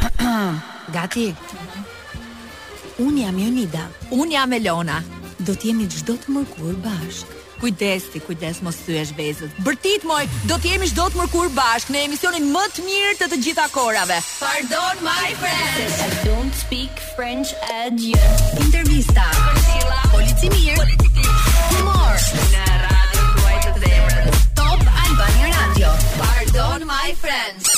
Ahem, gati? Unë jam Jonida. Unë jam Elona. Do të jemi çdo të mërkurë bashkë. Kujdes ti, kujdes mos thyesh vezët. Bërtit moj, do të jemi çdo të mërkurë bashkë në emisionin më të mirë të të gjitha kohërave. Pardon my French. I don't speak French at you. Intervista. Polici mirë. Humor. Në radion tuaj të zemrës. Top Albania Radio. Pardon my French.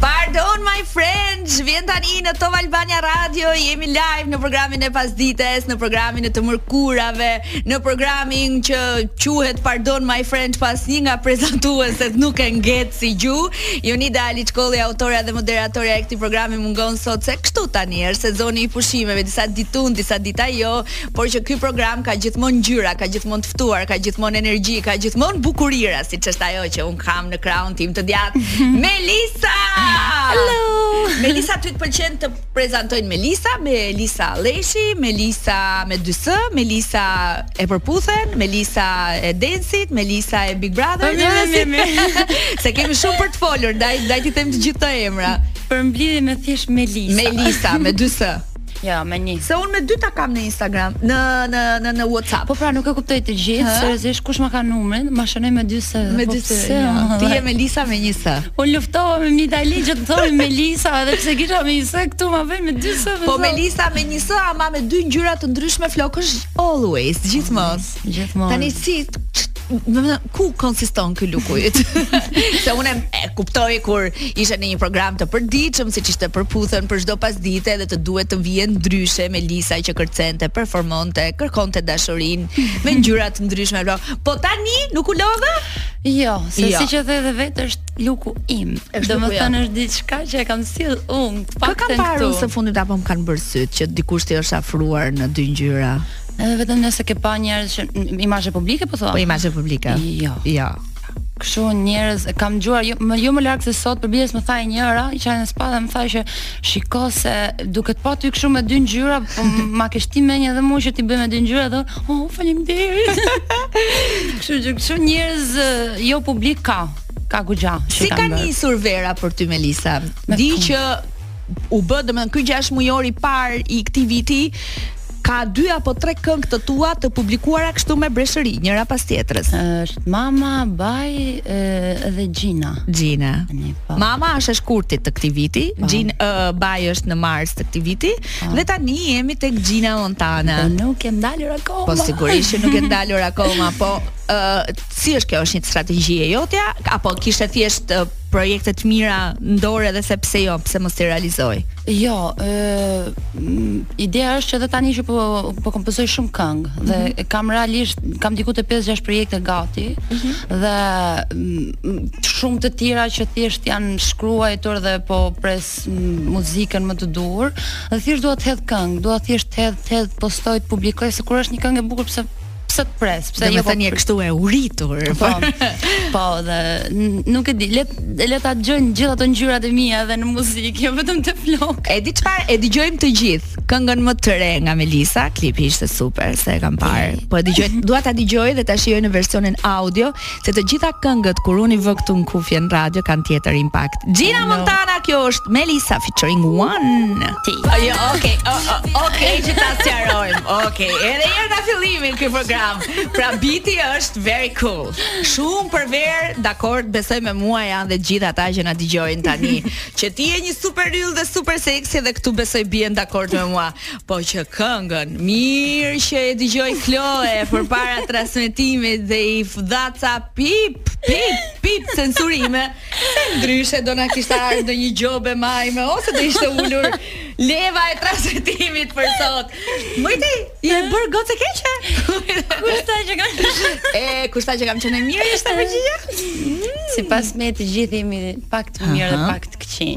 Pardon my French vjen tani në Top Albania Radio, jemi live në programin e pasdites, në programin e të mërkurave, në programin që quhet Pardon my French pse një nga prezantueset nuk e nget si gjuhë. Jonida Alickolli, autorja dhe moderatorja e këtij programi mungon sot se kështu tani është sezoni i pushimeve, disa ditë unë, disa ditë ajo, por që ky program ka gjithmonë ngjyra, ka gjithmonë të ftuar, ka gjithmonë energji, ka gjithmonë bukurira, siç është ajo që unë kam në krahun tim të djathtë. Melisa! Hello! Melisa ty të pëlqen të prezantojnë Melisa, Melisa Lleshi, Melisa me dy s, Melisa e Përputhen, Melisa e Dance-it, Melisa e Big Brother. Po, mirë, mirë, mirë. Se kemi shumë për të folur, ndaj ndaj t'i them të gjithë këto emra. Përmblidhe me thjesht Melisa. Melisa me dy s. Jo, me një. Se unë me dy ta kam në Instagram, në në në në WhatsApp. Po pra, nuk e kuptoj të gjithë, seriozisht kush ma ka numrin, ma shënon me dy së. Me po dy së. Jo. Ti je Melisa me një së. Unë luftova me Midalin që të thonin Melisa, edhe pse kisha me një së, këtu ma vënë me dy së. Po Melisa me një së, ama me dy ngjyra të ndryshme flokësh always, gjithmonë. Gjithmonë. Tani si do të thënë ku konsiston ky luku yt? Se unë e kuptoj kur ishe në një program të përditshëm, siç ishte Përputhen për çdo pasdite dhe të duhej të vije ndryshe, Melisa që kërcente, performonte, kërkonte dashurinë me ngjyra të ndryshme. Pra, po tani nuk u lodhe? Jo, se jo. siç e the edhe vetë është luku im. Do të thënë është diçka që e kam sjellë unë. Kë ke parë së fundit apo të kanë zënë sytë që dikush t'i është afruar në dy ngjyra? Edhe vetëm nëse ke pa njerëz që imazhe publike po thua. Po imazhe publike. Jo. Jo. Kështu njerëz e kam dëgjuar jo më jo më larg se sot për besë më tha njëra, isha në spa dhe më tha që shiko se duke të pa ty kështu me dy ngjyra, po ma ke shti në mendje dhe mua që t'i bëj me dy ngjyra dhe oh faleminderit. kështu që kështu njerëz jo publik ka ka goxha. Si ka nisur vera për ty Melisa? Di që u bë, domethënë ky 6 mujor i parë i këtij viti ka dy apo tre këngë të tua të publikuara kështu me breshëri, njëra pas tjetrës. Është Mama, Bye dhe Gina. Gina. Po. Mama është e shkurtit të këtij viti, po. Gin uh, Bye është në mars të këtij viti po. Po. dhe tani jemi tek Gina Montana. Dhe nuk ke ndalur akoma. Po sigurisht që nuk ke ndalur akoma, po uh, si është kjo është një strategji e jotja apo kishe thjesht uh, projekte të mira në dorë edhe se pse jo, pse mos t'i realizoj. Jo, ë ideja është që edhe tani që po po kompozoj shumë këngë mm -hmm. dhe mhm. kam realisht kam diku te 5-6 projekte gati mm -hmm. dhe shumë të tjera që thjesht janë shkruajtur dhe po pres muzikën më të duhur dhe thjesht dua të hedh këngë, dua thjesht të hedh të hedh postoj të publikoj se kur është një këngë e bukur pse pse të pres, pse jo. Domethënë po je kështu e uritur. Po. Po, dhe nuk e di, le le ta dëgjojnë gjithë ato ngjyrat e mia edhe në muzikë, jo vetëm te flokët. E di çfarë, e dëgjojmë të gjithë. Këngën më të re nga Melisa, klipi ishte super, se e kam parë. Po e dëgjoj, dua ta dëgjoj dhe ta shijoj në versionin audio, Se të gjitha këngët kur unë i vë këtu në kufje në radio kanë tjetër impakt. Gina Hello. Montana kjo është Melisa featuring One. Ti. Oh, jo, okay, oh, oh, okay, që ta shijojmë. Okay, edhe një herë nga fillimi ky program. Pra biti është very cool. Shumë për verë, dakord, besoj me mua janë dhe gjithë ata që na dëgjojnë tani. Që ti je një super yll dhe super sexy dhe këtu besoj bien dakord me mua. Po që këngën, mirë që e dëgjoi Kloe përpara transmetimit dhe i dha ca pip, pip, pip, censurime, se ndryshe do na kishte ardhur një gjobë majme, ose do ishte ulur leva e transmetimit për sot. Moj ti, je bërë gocë e keqe? Kush tha që kam të shumë? E, kush tha që kam qenë e mirë, ishte përgjigja? Sipas meje të gjithë jemi pak të mirë dhe pak të këqij.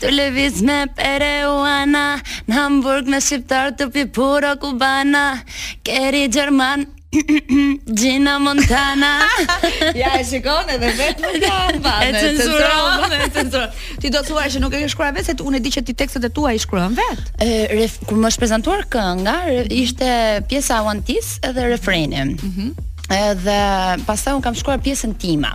Të lëviz me peruana Në Hamburg me shqiptar të pi puro kubana Keri Gjerman Gjina Montana Ja e shikon edhe vetë më ka mba E censuron E censuron Ti do të thuash që nuk e ke shkruar vetë Se unë e di që ti tekstet e tua i shkruan vetë Ref, Kur më është prezantuar kënga Ishte pjesa One T-së edhe refrenin mm -hmm. Edhe pastaj unë kam shkruar pjesën time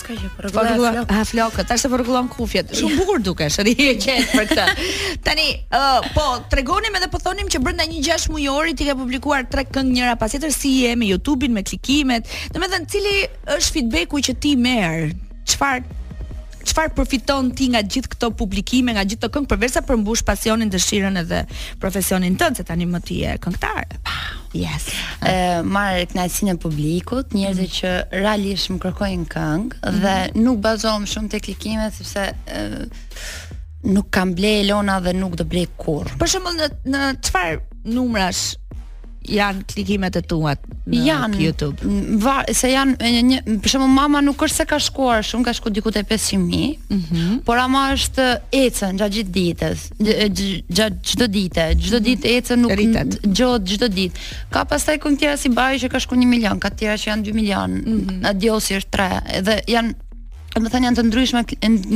S'ka gjë, po rregullon flokët. Ah, flokët, tash po rregullon kufjet. Shumë bukur dukesh, rri e qetë për këtë. Tani, uh, po tregonim edhe po thonim që brenda një 6 mujori ti ke publikuar tre këngë njëra pas tjetrës si je me YouTube-in, me klikimet. Domethënë, cili është feedback-u që ti merr? Çfarë çfarë përfiton ti nga gjithë këto publikime, nga gjithë këto këngë përveçse përmbush pasionin, dëshirën edhe profesionin tënd se tani më ti je këngëtare. Yes. Ë uh, marr kënaqësinë e publikut, njerëzit mm. që realisht më kërkojnë këngë mm. dhe nuk bazohem shumë te klikimet sepse uh, nuk kam blerë Elona dhe nuk do blej kurrë. Për shembull në në çfarë numrash janë klikimet e tua në janë, YouTube. Va, se janë një, një për shembull mama nuk është se ka shkuar shumë, ka shkuar diku te 500.000. Mm -hmm. Por ama është ecën gjatë gjithë ditës. gjatë çdo dite, çdo mhm. ditë ecën nuk rritet, dëgjohet çdo ditë. Ka pastaj këngë tjera si Bari që ka shku 1 milion, ka tjera që janë 2 milion, mm -hmm. Adiosi është 3 dhe janë Më thënë janë të ndryshme,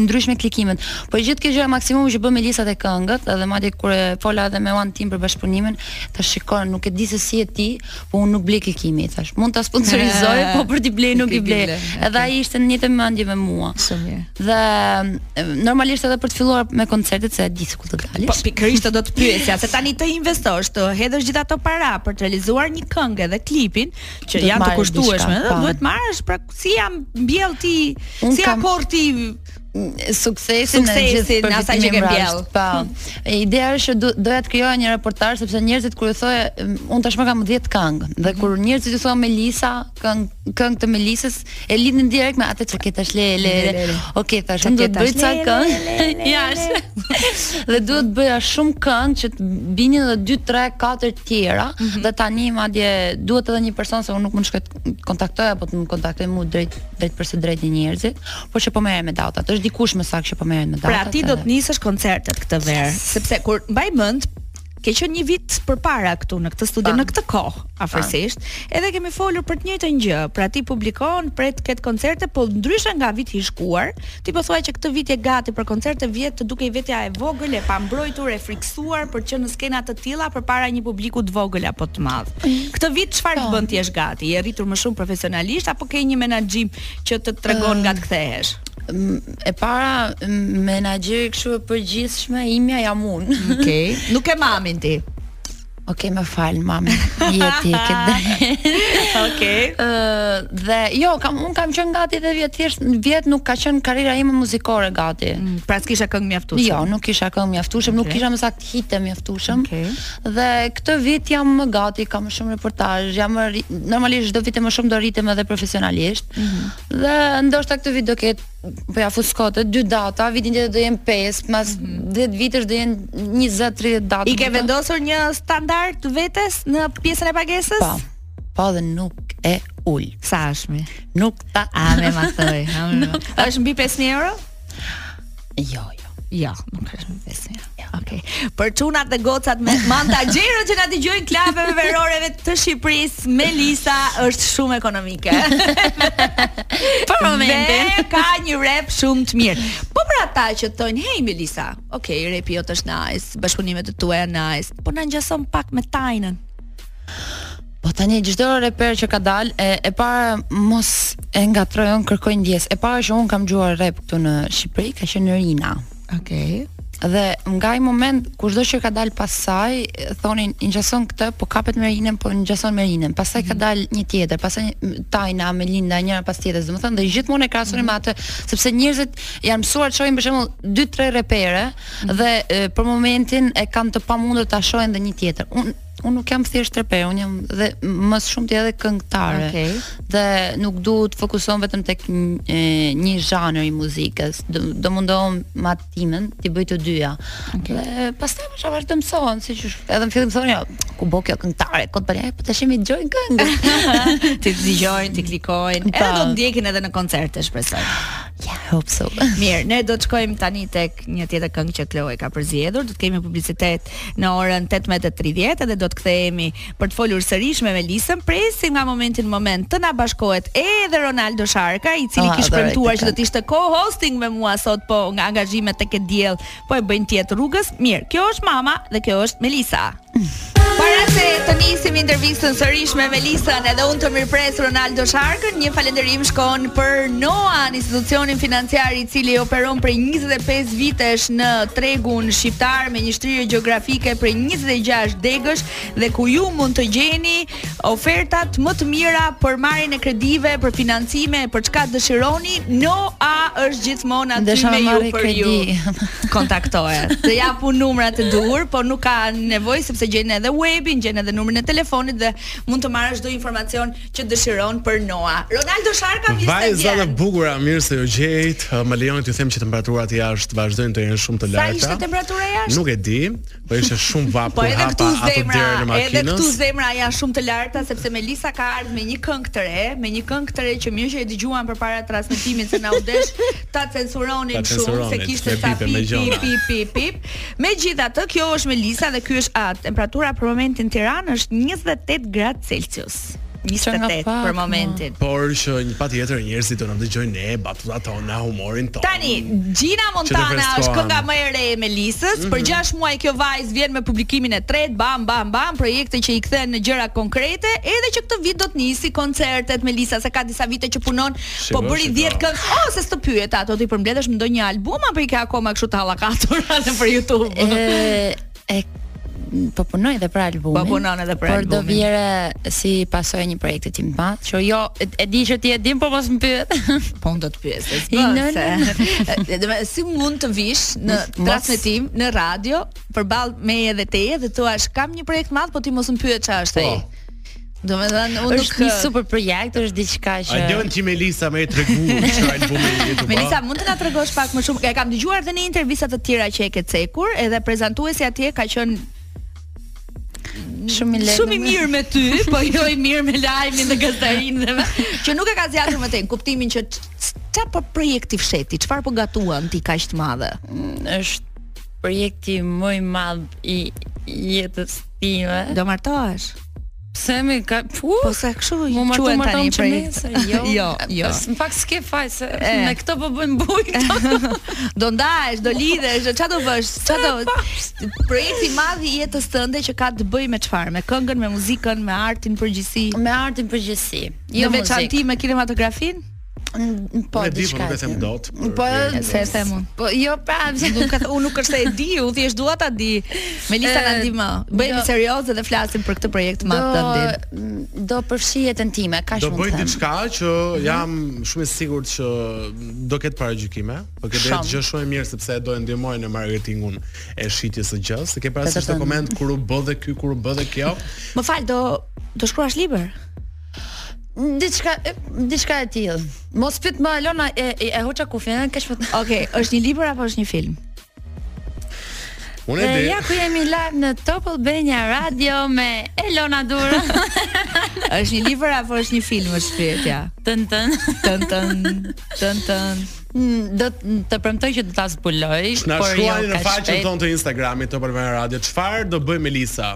ndryshme klikimet Po gjithë kjo gjëja maksimum që bën Melisa te këngët Edhe madje kur e fola edhe me one team për bashkëpunimin Të shikon, nuk e di se si e di ti po unë nuk blej klikime, i thash. Mund ta sponsorizoj, po për t'i blej nuk i blej. Edhe ai ishte në të njëjtën mendje me mua. Shumë mirë. Dhe normalisht edhe për të filluar me koncertet se e di se ku të dalësh. Po pikërisht do të pyesja, se tani të investosh, të hedhësh gjithë ato para për të realizuar një këngë dhe klipin që janë të kushtueshme, duhet të marrësh pra si e ke mbjell ti, si e korr ti suksesin e gjithë asaj që ke mbjell. Po. Ideja është që do, doja të krijoja një reportazh sepse njerëzit kur u thoje un tashmë kam 10 këngë dhe mhm. kur njerëzit u thonë Melisa, këngë këngë të Melisës, e lidhin direkt me atë që ke tash le le. Okej, tash do të bëj ca këngë. Ja. Dhe duhet të bëja shumë këngë që të binin edhe 2, 3, 4 të tjera mhm. dhe tani madje duhet edhe një person se un nuk mund të shkoj kontaktoj apo të më kontaktoj mua drejt drejt për së drejti njerëzit, por që po merrem me datat. Është dikush më saktë që po merret me pra, datat. Pra ti do të nisësh koncertet këtë verë, yes. sepse kur mbaj mend ke qenë një vit përpara këtu në këtë studio në këtë kohë afërsisht, edhe kemi folur për të njëjtën gjë. Pra ti publikon pret të ketë koncerte, po ndryshe nga viti i shkuar, ti po thua që këtë vit je gati për koncerte vjet të dukej vetja e vogël e pambrojtur e friksuar për të qenë në skena të tilla përpara një publiku të vogël apo të madh. Këtë vit çfarë të po. bën të jesh gati? Je rritur më shumë profesionalisht apo ke një menaxhim që të tregon nga të kthehesh? e para menaxheri kështu i përgjithshëm i imi jam unë. Okej. Okay. Nuk ke mamin ti. Okej, okay, më fal, mami. Je ti e ke të drejtë. Okej. Okay. Ë dhe jo, kam un kam qenë gati dhe vjet thjesht vjet nuk ka qenë karriera ime muzikore gati. Mm, pra s'kisha këngë mjaftueshëm. Jo, nuk kisha këngë mjaftueshëm, okay. nuk kisha më saktë hite mjaftueshëm. Okay. Dhe këtë vit jam më gati, kam shumë reportazh, jam më normalisht çdo vit e më shumë do rritem edhe profesionalisht. Mm -hmm. Dhe ndoshta këtë vit do ketë po ja fus kote dy data, vitin tjetër do jenë 5, pas 10 mm -hmm. vitesh do jenë 20 30 data. I ke vendosur një standard vetes në pjesën e pagesës? Po. Po dhe nuk e ul. Sa është më? Nuk ta ame më thoj. Është mbi 5000 euro? Jo, jo. Jo, nuk është mbi pesë. Ja. Jo. Okej. Okay. Për çunat dhe gocat menaxherët që na dëgjojnë klabeve verore të Shqipërisë, Melisa është shumë ekonomike. për momentin dhe ka një rep shumë të mirë. Po për ata që thonë, "Hey Melisa, okay, repi jot është nice, bashkëpunimet e tua janë nice, po na ngjason pak me Taynën." Po tani çdo reper që ka dal e e para mos e ngatroj un kërkoj ndjes. E para që un kam dëgjuar rap këtu në Shqipëri ka qenë Rina. Okej. Okay. Dhe nga ai moment kushdo që ka dal pas saj thonin i ngjason këtë, po kapet me Rinën, po ngjason me Rinën. Pastaj mm -hmm. ka mhm. dal një tjetër, pastaj Tajna me Linda njëra pas tjetrës. Domethënë dhe gjithmonë e krahasonin mm -hmm. me atë sepse njerëzit janë mësuar të shohin për shembull 2-3 repere mm -hmm. dhe për momentin e kanë të pamundur ta shohin dhe një tjetër. Un unë nuk jam thjesht reper, unë jam dhe më shumë ti edhe këngëtare. Okay. Dhe nuk do të fokusohem vetëm tek një zhanër i muzikës. Do, do mundohem ma timen ti bëj të dyja. Okay. Dhe pastaj në vazhdim mësohen, siç edhe në fillim thonë, jo, ku bë kjo këngëtare, kot bëj, po tash më dëgjojnë këngët. ti dëgjojnë, ti klikojnë, edhe do ndjekin edhe në koncerte, shpresoj. Yeah, I hope so. Mirë, ne do të shkojmë tani tek një tjetër këngë që Kloe ka përzgjedhur. Do të kemi publicitet në orën 18:30 dhe do të kthehemi për të folur sërish me Melisën. Presim nga momenti në moment të na bashkohet edhe Ronaldo Sharka, i cili ah, kishte premtuar që do të ishte co-hosting me mua sot, po nga angazhimet tek E Diell, po e bëjnë të jetë rrugës. Mirë, kjo është Mama dhe kjo është Melisa. Para se të nisim intervistën sërish me Melisën, edhe unë të mirëpres Ronaldo Sharkën, një falënderim shkon për Noan, institucionin financiar i cili operon prej 25 vitesh në tregun shqiptar me një shtrirje gjeografike prej 26 degësh dhe ku ju mund të gjeni Ofertat më të mira për marrjen e kredive, për financime, për çka dëshironi, Noa është gjithmonë aty Ndesha me ju për kredi. ju. Kontaktoje. Të jap unë numrat e duhur, po nuk ka nevojë sepse gjen edhe webin, gjen edhe numrin e telefonit dhe mund të marrësh çdo informacion që dëshiron për Noa. Ronaldo Sharka vjen. Vajza të bukura, mirë se ju gjeta. Më lejoni t'ju them që temperaturat jashtë vazhdojnë të jenë shumë të larta. Sa ishte temperatura jashtë? Nuk e di. Po ishte shumë vapë po edhe këtu zemra, edhe këtu zemra janë shumë të larta sepse Melisa ka ardhur me një këngë të re, me një këngë të re që mirë që e dëgjuam përpara transmetimit se na u desh ta censuronim shumë se kishte sa pi pi pi pi pi. Megjithatë, kjo është Melisa dhe ky është At. Temperatura për momentin në Tiranë është 28 gradë Celsius. 28 për momentin. Por që një patjetër njerëzit do na dëgjojnë ne batutat tona, humorin tonë. Tani Gina Montana është kënga më e re e Melisës. Mm -hmm. Për 6 muaj kjo vajzë vjen me publikimin e tretë, bam bam bam, projekte që i kthen në gjëra konkrete, edhe që këtë vit do të nisi koncertet Melisa se ka disa vite që punon, shiko, po bëri 10 këngë. Oh, se s'të pyeta, do t'i përmbledhësh në ndonjë album apo i ke akoma kështu të hallakatura nëpër YouTube. E... E po punoj edhe për albumin. Po punon edhe për albumin. Por do vijë si pasojë një projekti tim të madh, që jo, e di që ti e din, po mos më pyet. po unë do të pyes. Do të thotë, si mund të vish në transmetim në radio përballë meje dhe teje dhe të thuash, "Kam një projekt të madh, po ti mos më pyet çfarë është ai." Do me dhanë, unë është një super projekt, është diçka që... A njën që Melisa me e tregu, që albume i jetu ba? Melisa, mund të na tregosh pak më shumë, e kam dëgjuar dhe në intervistat të tjera që e ke cekur, edhe prezentuesi atje ka qënë shumë i lehtë. Shumë i mirë me ty, po jo i mirë me lajmin dhe gazetarin dhe me, që nuk e ka zgjatur më tej kuptimin që çfarë projekti fshihet, çfarë po gatuan ti kaq të madhe. Mm, është projekti më i madh i jetës time. Do martohesh? Pse me ka pu? Po sa kështu i quhet tani martesa. Jo. jo, jo. Në fakt s'ke faj se me këtë po bëjmë bujë. do ndahesh, do lidhesh, ç'a do bësh? Ç'a do? Projekti i madh i jetës tënde që ka të bëjë me çfarë? Me këngën, me muzikën, me artin në përgjithësi? Me artin në përgjithësi. Jo në veçanti me kinematografinë? Po, e di po nuk e them dot. Pse s'e thua. Po, jo pra, nuk ka unë nuk është se e di, unë thjesht dua ta di. Melisa na ndihmo. Bëhemi serioze dhe flasim për këtë projekt tëndin. Do përfshijë jetën time, kaq shumë. Do bëj diçka që mhm. jam shumë i sigurt që do ketë paragjykime, po kjo është gjë shumë e mirë sepse do e ndihmojë në marketingun e shitjes së gjësë. Se ke parasysh ato komentet kur u bë dhe ky kur u bë dhe kjo. Më fal, do do shkruash libër? Diçka diçka e tillë. Mos fol më Elona e e, e hoqa kufjen, e kesh Okej, okay, është një libër apo është një film? Unë e di. Ja ku jemi live në Top Albania Radio me Elona Duro. është një libër apo është një film është pyetja? Tën tën. Tën tën. Tën tën. Mm, do të premtoj që do ta zbuloj, por jo. Na shkruani në faqen tonë të Instagramit Top Albania Radio. Çfarë do bëjë Melisa?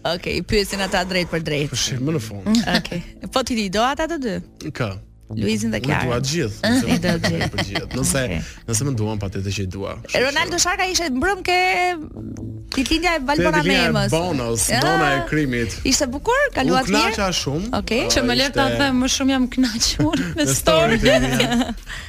Okej, okay, i pyesin ata drejtpërdrejt. Po shihemi në fund. Okej. Okay. Po ti i do ata të dy? Kë? Luizin dhe Kiarën. Unë dua gjithë, nëse më dua gjithë, gjithë. Nëse okay. nëse më duan patjetër që i dua. Shumë Ronaldo Sharka ishte mbrëm ke ditëlindja e Valbona Memës. Bonos, ja. dona e krimit. Ishte bukur, kaluat mirë. U kënaqa shumë. Okej, okay. që meqë ra fjala më shumë jam kënaqur me story.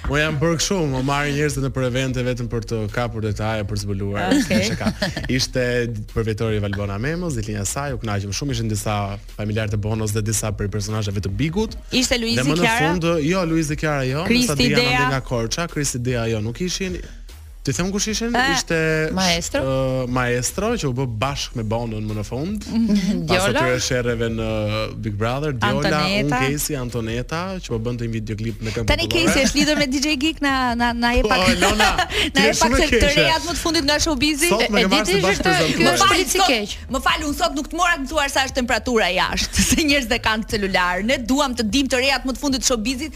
Unë jam bërë kështu, më marrin njerëzit nëpër evente vetëm për të kapur detaje për të zbuluar. Okay. Çka ka. Ishte përvjetori i Valbona Memës, ditëlindja e saj, u kënaqëm shumë, ishin disa familjarë të Bonos dhe disa prej personazheve të Bigut. Ishte Luizi Kiara. Dhe më në fund, jo Luizi Kiara jo, Kristi Dea nga Korça, Kristi Dea jo, nuk ishin. T'i them kush ishin? Eh, ishte maestro. Uh, maestro që u bë bashkë me Bonën më në fund. Mhm. Pas Diola. atyre sherreve në Big Brother, Diola, Antoneta. Kejsi, Antoneta, që po bënte një videoklip me këngë. Tani Kejsi është lidhur me DJ Geek na na na e po, pak. Po, Lona, na jep pak të të rejat më të fundit nga showbizi. Sot më marrë së bashkë për Zontin. Më fal, sot, më fal, unë sot nuk të mora të thuash sa është temperatura jashtë, se njerëzit e kanë në celular. Ne duam të dimë të rejat më të fundit të showbizit,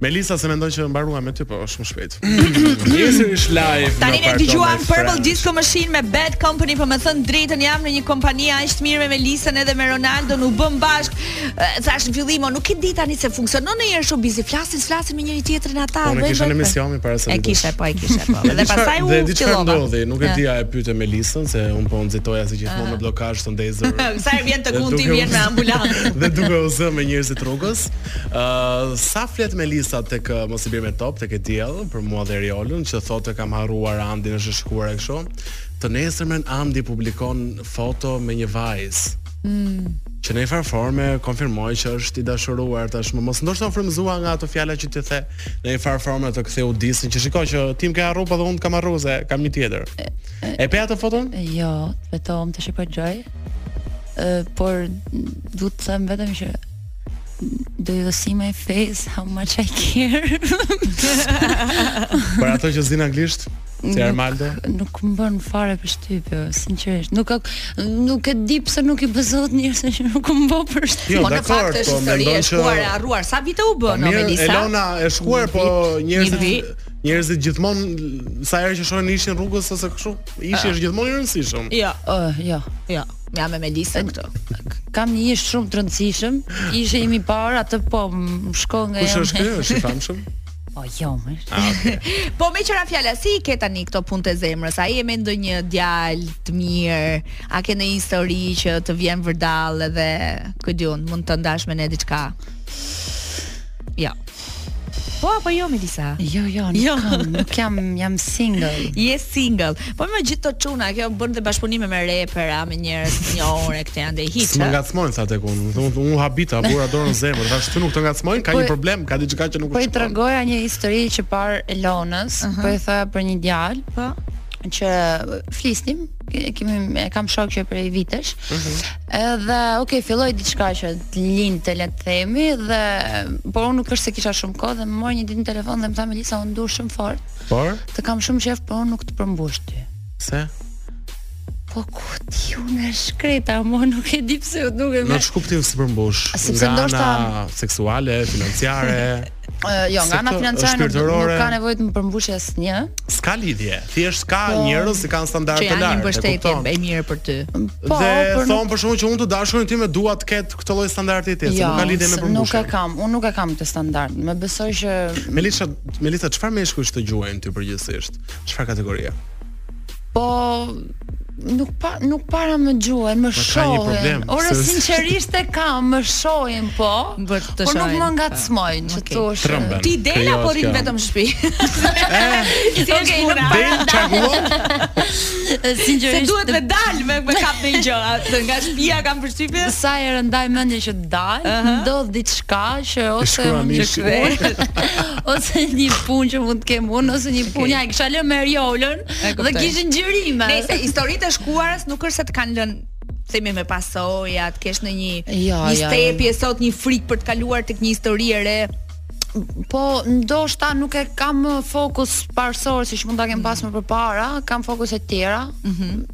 Melisa s'e mendo që mbarua me ty, po është shumë shpejt. Je ish live. Tani ne dëgjuam Purple Disco Machine me Bad Company, po me thënë drejtën jam në një kompani aq të mirë me Melisën edhe me Ronaldo, u bëmë bashkë. Thashë në fillim, nuk e di tani se funksionon se jeni shumë bizi, flasin, flasin me njëri-tjetrin ata. Po ne kishim në emision para se. E kishe, po e kishe. Po. Dhe pastaj u fillova. Dhe diçka ndodhi, nuk e di a e pyete Melisën se unë po nxitoja si gjithmonë me bllokazh të ndezur. Sa vjen sekondi vjen me ambulancë. Dhe duke u zënë me njerëzit rrugës. Uh, sa flet Melisa tek uh, mos i bie me top tek e diell për mua dhe Arjolën që thotë kam harruar Andin është shkuar e kështu. Të nesërmen Andi publikon foto me një vajzë. Mm. Që në njëfarë forme konfirmoi që është i dashuruar tashmë. Mos ndoshta u frymëzua nga ato fjalë që ti the në njëfarë forme të ktheu disi që shiko që ti më ke harruar po dhe unë kam harruar se kam një tjetër. E, e, e pe atë foton? Jo, vetëm tashi po e dëgjoj. Ë, por duhet të them vetëm që Do you see my face how much I care. Për ato që s'dinë anglisht, si Ronaldo, nuk më bën fare përshtypje, sinqerisht. Nuk ka nuk e di pse nuk i besohet njerëzve që nuk më bën përshtypje. Jo, po në fakt është po, histori e shkuar e harruar. Sa vite u bënë po, Melisa? Elona e shkuar po njerëzit njerëzit gjithmonë sa herë që shohin ish-in rrugës ose kështu, ish-i ah. është gjithmonë i rëndësishëm. Jo, jo, jo. Jam me Melisa këtu. Kam një ish shumë të rëndësishëm. Ish-i im i parë atë po më shkon nga. Kush është ky? Është i famshëm? Po jo, më. Ah, okay. po meqë ra fjala, si i ke tani këto punë të zemrës? A je me ndonjë djalë të mirë? A ke ndonjë histori që të vjen vërdallë edhe ku di unë, mund ta ndash me ne diçka? Jo. Po apo jo Melisa? Jo, jo, nuk jo. kam, nuk jam, jam single. Je single. Po me gjithë këta çuna, kjo bën dhe bashkëpunime me repera, me njerëz të njohur e këtej andej hiç. Nuk ngacmojnë ça të them unë. Unë u, u habita, vura dorën në zemër, thashë ty nuk të ngacmojnë, ka po, një problem, ka diçka që nuk është. Po i tregoja një histori qëparë Elonës, uh -huh. po i thoja për një djalë. Po që flisnim, kemi e kam shok që prej vitesh. Uh mhm. -huh. Edhe, ok, filloi diçka që të lind të le të themi dhe por unë nuk është se kisha shumë kohë dhe më mori një ditë në telefon dhe më tha Melisa unë të dua shumë fort. Por? Të kam shumë qejf, por unë nuk të përmbush ty. Pse? Po ku di unë e shkreta, mo nuk e di pse u dukem me... Në ç'kuptim s'i përmbush? Sepse ndoshta... Seksuale, financiare... jo, nga ana financiare nuk, nuk ka nevojë të më përmbushë asnjë. S'ka lidhje. Thjesht ka po, njerëz që kanë standarde të larta. Që janë një mbështetje e mirë për ty. Po, dhe për thonë nuk... për shkak që unë të dashurën time dua të ketë këtë lloj standardi ti, jo, nuk ka lidhje me përmbushje. Nuk e kam, unë nuk e kam këtë standard. Më besoj që Melisa, Melisa, çfarë meshkuj të gjuajnë ty përgjithsisht? Çfarë kategorie? Po nuk pa nuk para më gjuhen, më shohin. Ora se... sinqerisht e kam, më shohin po. Bër të por nuk më ngacmojnë që okay. thosh. Ti del apo rrin vetëm në shtëpi? Si e ke ora? Del çagullon. Sinqerisht. Se duhet të dal me me kap me gjë, atë nga shtëpia kam përshtypje. Sa herë ndaj mendjen që dal, ndodh diçka që ose unë që ose një punë që mund të kem unë ose një punë ja e kisha lënë me Eriolën dhe kishin xhirime. Nëse historitë e shkuarës nuk është se të kanë lënë themi me pasoja, të kesh një jo, jo, një jo. stepje sot një frikë për të kaluar tek një histori e re. Po ndoshta nuk e kam fokus parësor siç mund ta kem pas më përpara, kam fokuse tjera. Mhm. Mm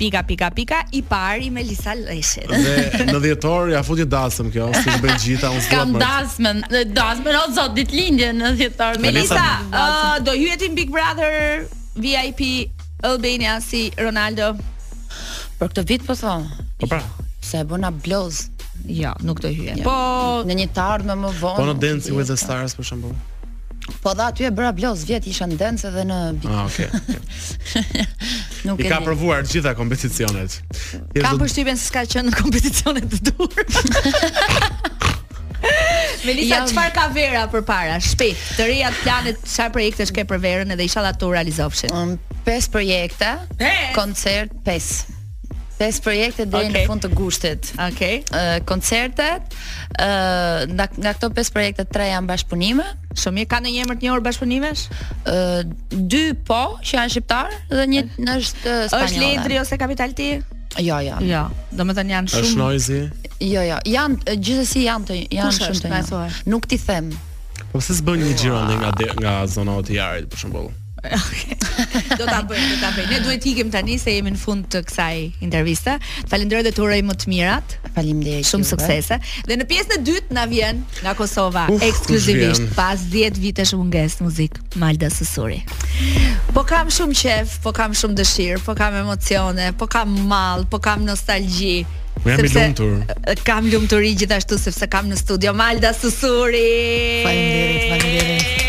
Pika pika pika i pari Melisa Lleshit. Dhe në dhjetor ja futi dasëm kjo, siç bëjnë gjitha, unë s'dua. Kam dasmën, dasmën o zot ditëlindje në dhjetor. Melisa, uh, do hysh në Big Brother VIP Albania si Ronaldo. Për këtë vit po thon. Po pra. Se e bëra bllof. Jo, nuk do hyj. Po në një të ardhme më vonë. Po në Dancing with the Stars për shembull. Po dhe aty e bëra bllof vjet isha në dance edhe në Big. Ah, okay. Nuk e di. I ka provuar gjitha kompeticionet. Ka përshtypjen se s'ka qenë në kompeticionet e duhura. Melisa jam... çfarë ka vera përpara? Shpejt, të rejat, planet, sa projekte ke për verën edhe inshallah t'u realizofshin. Um, pesë projekte, pes. koncerte 5. Pesë projekte deri okay. në fund të gushtit. Okej. Okay. Koncerte, ë nga, nga këto pesë projekte tre janë bashkëpunime. Shumë mirë, ka ndonjë emër të njohur bashkëpunimesh? Ë dy po, që janë shqiptar dhe një është spanjoll. Është Ledri ose Capital T? Jo, jo. Jo. Domethënë janë shumë. Është Noizy? Jo, jo. Janë gjithsesi janë të janë shumë të njohur. Nuk t'i them. Po pse s'bën një xhiro nga nga zona e OTR-it për shembull? Okay. Do ta bëj, do ta bëj. Ne duhet të ikim tani se jemi në fund të kësaj interviste. Falenderoj dhe të uroj më të mirat. Faleminderit. Shumë suksese. Dhe në pjesën e dytë na vjen nga Kosova Uf, ekskluzivisht pas 10 vitesh mungesë në muzikë Malda Susuri. Po kam shumë qef, po kam shumë dëshirë, po kam emocione, po kam mall, po kam nostalgji. Po jam i lumtur. Kam lumturi gjithashtu sepse kam në studio Malda Susuri. Faleminderit, faleminderit.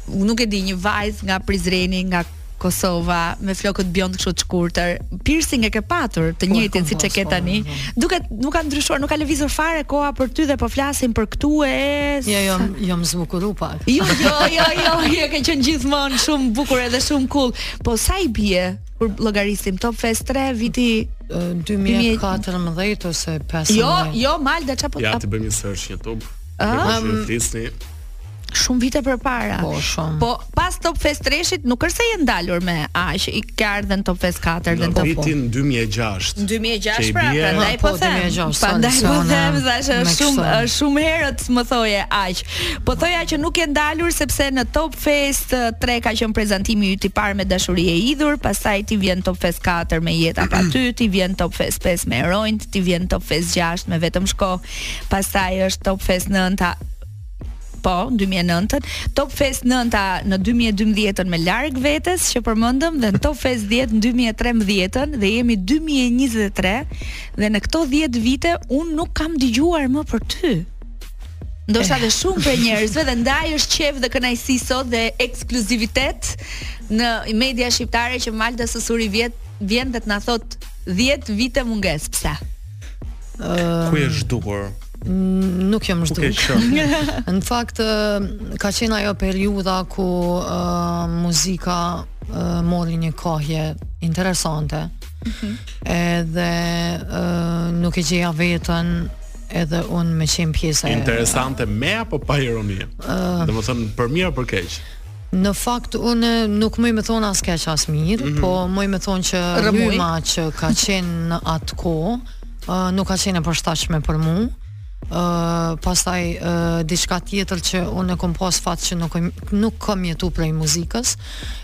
nuk e di, një vajzë nga Prizreni, nga Kosova me flokët bjond kështu të shkurtër. Piercing e ke patur të po, njëjtin siç e ke tani. Duket nuk ka ndryshuar, nuk ka lëvizur fare koha për ty dhe po flasim për këtu e Jo, jo, jo më zbukuru pak. Jo, jo, jo, jo, jo, ke qenë gjithmonë shumë e bukur edhe shumë cool. Po sa i bie kur llogarisim Top Fest 3 viti 2014 ose 15. Jo, jo, Malda çapo. Ja t'i bëjmë një search në YouTube. Ah, shumë vite përpara. Po shumë. Po pas Top Fest 3-shit nuk është se je ndalur me aq, ti ke ardhur në Top Fest 4 dhe në Top Fest. Vitin 2006. Në 2006 pra, prandaj po, po them. Prandaj po them, thashë është shumë është shumë herët më thoje aq. Po thoja që nuk je ndalur sepse në Top Fest 3 ka qenë prezantimi yt i parë me dashuri e idhur, pastaj ti vjen Top Fest 4 me jeta pa ty, ti vjen Top Fest 5 me heroinë, ti vjen Top Fest 6 me vetëm shko. Pastaj është Top Fest 9 Po, në 2009-ën, Top Fest 9-a në 2012-ën me larg vetes që përmendëm dhe në Top Fest 10 në 2013-ën dhe jemi 2023 dhe në këto 10 vite unë nuk kam dëgjuar më për ty. Ndoshta dhe shumë për njerëzve dhe ndaj është qejf dhe kënaqësi sot dhe ekskluzivitet në media shqiptare që Malda Susuri vjen, vjen dhe të na thotë 10 vite mungesë. Pse? Uh, Ku je zhdukur? nuk jam zhdukur. Në fakt ka qenë ajo periudha ku uh, muzika uh, mori një kahje interesante. Mm -hmm. Edhe uh, nuk e gjeja veten edhe unë me qenë pjesë e... Interesante me apo pa ironi? Uh, Domethënë për mirë a për keq? Në fakt unë nuk muj me thonë as keq as mirë, mm -hmm. po muj me thonë që rryma që ka qenë në atë kohë, uh, nuk ka qenë e përshtatshme për mu, uh, pastaj uh, diçka tjetër që unë kom pas fat që nuk nuk kam jetu prej muzikës,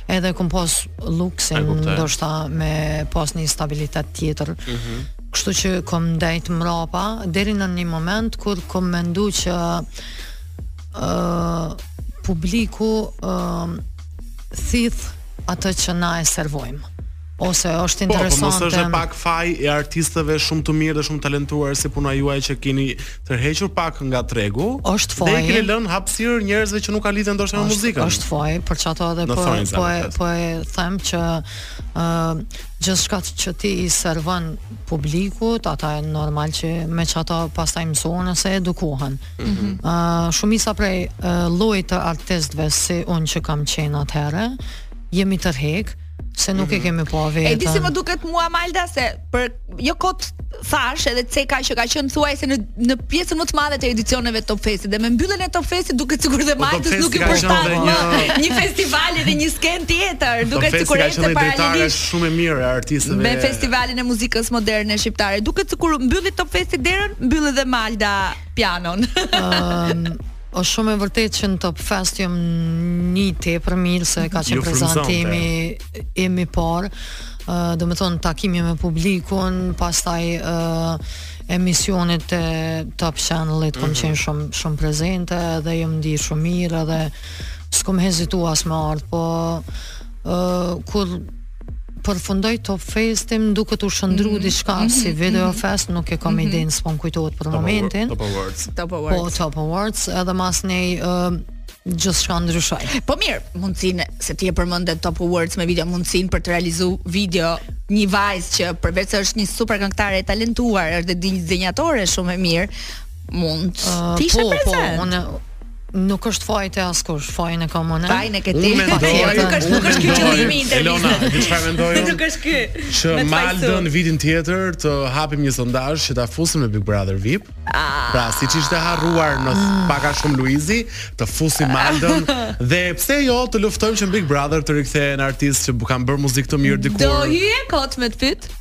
edhe kom pas luksin ndoshta me pas një stabilitet tjetër. Mm -hmm. Kështu që kom ndejt mrapa deri në një moment kur kom mendu që uh, publiku uh, thith atë që na e servojmë ose është interesante. Po, po mos është edhe pak faj i artistëve shumë të mirë dhe shumë talentuar si puna juaj që keni tërhequr pak nga tregu. Është faj. Dhe keni lënë hapësirë njerëzve që nuk kanë lidhje ndoshta me muzikën. Është faj, për qato edhe po po e, po e them që ë uh, gjithçka që ti i servon publikut, ata e normal që me qato pastaj mësohen ose edukohen. Mm -hmm. uh, shumica prej uh, llojit të artistëve si unë që kam qenë atëherë, jemi tërhek, se nuk mm -hmm. e mhm. kemi pa vetën. E di si më duket mua Malda se për jo kot thash edhe ceka që ke qenë thuajse në në pjesën më të madhe të edicioneve Top Festit dhe me mbylljen e Top Festit duket sikur dhe po, Maldës nuk i përshtatet më një... një festival dhe një skenë tjetër, duket sikur është e paralelisht shumë e mirë e artistëve. Me festivalin e muzikës moderne shqiptare, duket sikur mbylli Top Festi derën, mbylli dhe Malda pianon. Ëm Osht shumë e vërtet që në Top Fest jam ni tepër mirë se ka qenë prezantimi, im i parë. Uh, domethonë takimi me publikun, pastaj uh, emisionet e Top Channelit, mm -hmm. kom mhm. qenë shumë, shumë prezente dhe jam ndi shumë mirë dhe s'kom hezitu as me ardhë, po uh, kur përfundoi Top Festi m'duket u shndrru mm -hmm. diçka mm -hmm. si mhm. video mm -hmm. fest, nuk e kam mm -hmm. idenë, s'po më kujtohet për momentin. Top Awards. Top Awards. Po, Top Awards, edhe mas nej uh, gjithçka ndryshoj. Po mirë, mundësin, se ti e përmënde Top Awards me video, mundësin për të realizu video një vajzë që përvecë është një super këngëtare e talentuar, është dhe dizajnatore shumë e mirë, mund uh, të ishe po, po prezent. Po, unë, Nuk është faji i askujt, fajin e kam unë. Fajin e ke ti. Nuk është nuk është ky qëllimi i intervistës. Ti çfarë mendon? Nuk është ky. Që Maldën vitin tjetër të hapim një sondazh që ta fusim në Big Brother VIP. Ah. Pra, siç ishte harruar në mm. pak a shumë Luizi, të fusim Maldën dhe pse jo të luftojmë që në Big Brother të rikthehen artistë që kanë bërë muzikë të mirë dikur. Do hije kot meqë të pyet?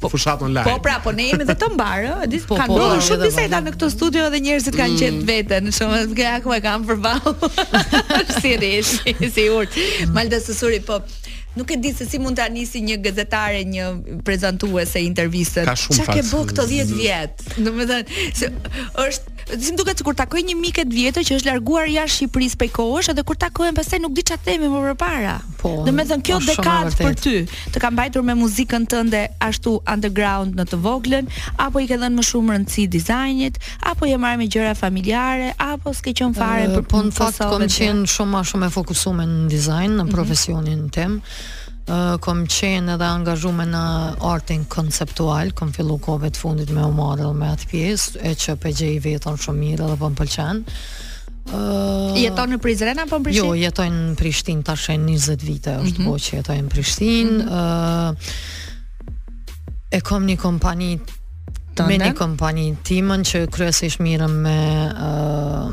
Po fushat online. Po pra, po ne jemi dhe të mbarë, ëh, di po, kanë po, ndodhur shumë biseda në këtë studio dhe njerëzit kanë mm. gjetë veten, shumë që të kam përballë. seriozisht. Malda Susuri, po nuk e di se si mund ta nisi një gazetare, një prezantuese intervistën. Çka ke bërë këto 10 vjet? Domethënë, është Më duket sikur takoj një mike të vjetër që është larguar jashtë Shqipërisë prej kohësh edhe kur takohen pastaj nuk di çfarë themi më përpara. Po. Domethënë kjo po, dekadë për ty, të ka mbajtur me muzikën tënde ashtu underground në të voglën, apo i ke dhënë më shumë rëndësi dizajnit, apo je marrë me gjëra familjare, apo s'ke qenë fare për po në fakt kam qenë shumë më shumë e fokusuar në dizajn në mhm. profesionin tim. Ë kom qenë edhe e angazhume në artin konceptual, kom fillu kohëve të fundit me u marrë edhe me atë pjesë, e që po e gjej veten shumë mirë edhe po më pëlqen. Uh, jeton në Prizren apo në Prishtinë? Jo, jetoj në Prishtinë tash 20 vite, është mm -hmm. po që jetoj në Prishtinë. Mm -hmm. uh, e kam një kompani me një kompani timen që kryesisht mirem me uh,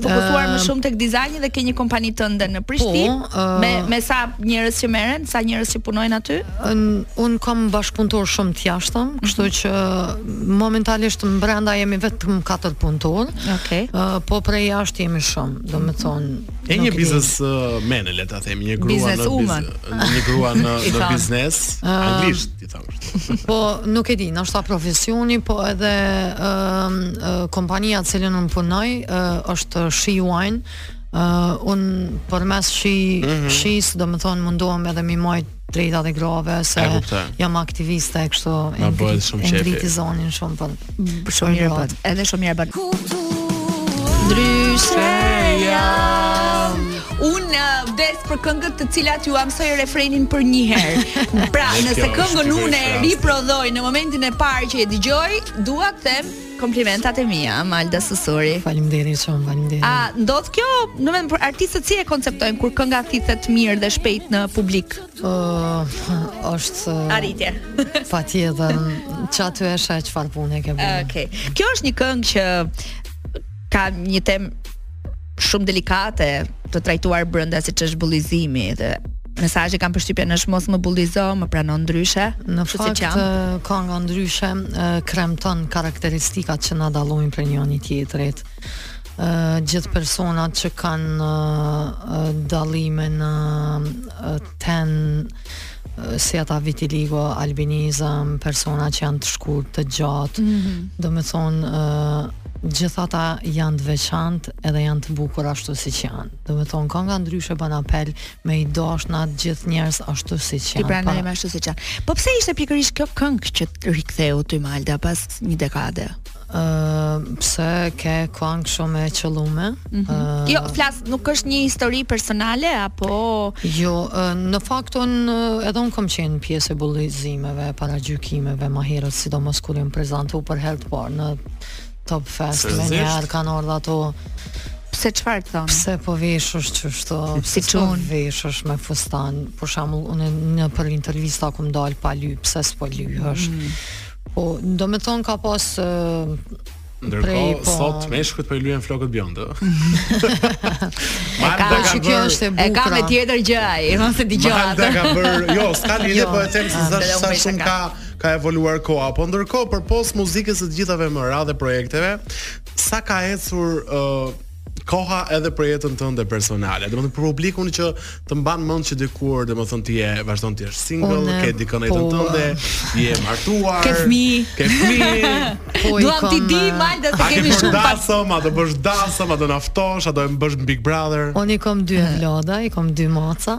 Fokusuar më shumë tek dizajni dhe ke një kompani tënde në Prishtinë po, uh, me me sa njerëz që merren, sa njerëz që punojnë aty? Un, un kam bashkëpunëtor shumë të jashtëm, mhm. kështu që momentalisht në brenda jemi vetëm katër punëtorë. Okej. Okay. Uh, po prej jashtë jemi shumë, domethënë. Ke një biznes uh, le ta themi, një grua në biznes, një grua në, në biznes, uh, anglisht. Po, nuk e di, ndoshta profesioni, po edhe ë uh, kompania te cila unë punoj uh, është She Wine. Uh, un përmes She mm -hmm. She-s, domethonë mundohem edhe m'i mbrojt drejtat e grave se jam aktiviste kështu e ngriti zonin shumë po. Shumë mirë bën. Edhe shumë mirë bën. Ndryshe jam. Unë vdes për këngët të cilat ju amsoj refrenin për një herë. Pra, nëse këngën unë e riprodhoj në momentin e parë që e dëgjoj, dua të them komplimentat e mia, Malda Susuri. Faleminderit shumë, faleminderit. A ndodh kjo, nëpër artistët si e konceptojnë kur kënga thithet mirë dhe shpejt në publik? Ëh, është arritje. Patjetër, çaty e sheh çfarë pune ke bërë. Okej. Okay. Kjo është një këngë që ka një temë shumë delikate të trajtuar brenda siç është bullizimi dhe mesazhi kam përshtypjen është mos më bullizo, më prano ndryshe. Në fakt kanga Ndryshe kremton karakteristikat që na dallojnë prej njëri tjetrit. gjithë personat që kanë dallime në ten si ata vitiligo, albinizëm, persona që janë të shkurt, të gjatë, mm -hmm. domethonë, gjithë ata janë të veçantë edhe janë të bukur ashtu siç janë. Domethonë, kanga Ndryshe ban apel me i dashtë na të gjithë njerëzit ashtu siç janë. T'i pranojmë ashtu siç janë. Po pse ishte pikërisht kjo këngë që riktheu ty Malda pas një dekade? pse ke këngë shumë e qëllume? Mm -hmm. uh, jo, flas, nuk është një histori personale apo Jo, uh, në fakt un edhe un kam qenë pjesë e bullizimeve, paragjykimeve më herët, sidomos kur jam prezantu për herë të parë në Top Fest menjëherë kanë ardhur ato Pse çfarë thonë? Pse po veshesh qeshtu? Si çun? Po veshesh me fustan. Për shembull, unë nëpër intervista kur kam dal pa ly, pse s'po lyhesh? Mm. Po, domethonë ka pas Ndërkohë, po... sot meshkujt po i lyejnë flokët bjondë. Marta ka, ka bërë... Është e, e ka me tjetër gjë ai, e nëse t'i gjoha. Marta ka bërë... Jo, s'ka lidhje, jo, po e them se sa, sa shumë ka, ka evoluar koha. Po ndërkohë, përpos muzikës e të gjithave me radhë projekteve, sa ka ecur... Uh, koha edhe për jetën tënde personale. Domethënë për publikun që të mban mend që dikur, domethënë ti je vazhdon të jesh single, Unë, ke dikën në jetën po. tënde, ti je martuar, ke fëmijë, ke fëmijë. Po i kam. t'i dimë Malda se kemi shumë pas. Dasma, do bësh dasma, do na ftosh, a do të bësh Big Brother. Unë i kam dy vlla, i kam dy maca.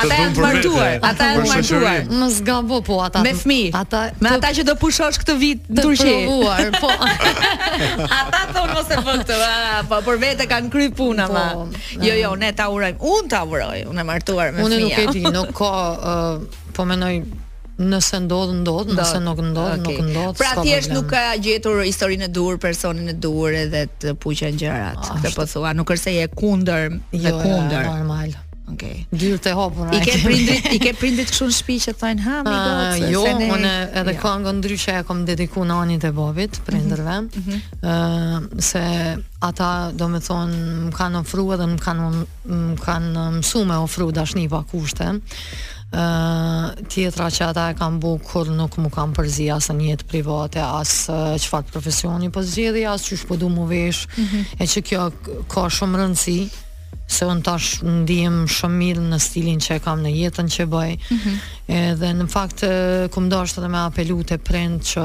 Ata janë të martuar, ata janë të martuar. Mos gabo po ata. Me fëmijë. Ata me ata që do pushosh këtë vit në Turqi. Të provuar, po. ata thonë mos e bë këtë, po për vetë kanë kry punë po, ama. Jo, jo, ne ta urojmë. Unë ta uroj, unë e martuar me fëmijë. Unë nuk e di, nuk ka, po mendoj Nëse ndodh ndodh, nëse nuk ndodh okay. nuk ndodh. Pra thjesht nuk ka gjetur historinë e duhur, personin e duhur edhe të puqen gjërat. Ah, këtë po thua, nuk është se je kundër me jo, kundër. Jo, normal. Okej. Okay. Derë të hapur. I ke prindrit, i ke prindrit kështu në shtëpi që thonë hajde mi ah, do të jo, ne. Jo, unë edhe jo. këngën ndryshe e kam dedikuar nanit e babit, prindërve. Ëh, mm -hmm. uh, se ata domethënë më kanë ofru edhe më kanë kanë mësu me ofru dashni pa kushte, tjetra që ata e kanë bukur nuk më kanë përzi as në jetë private, as çfarë profesioni po zgjedhi, as qysh po du m'u vesh, mm -hmm. e që kjo ka shumë rëndësi, se unë tash ndihem shumë mirë në stilin që e kam në jetën që bëj. Mm -hmm. Edhe në fakt kum dasht edhe me apelu te prindt që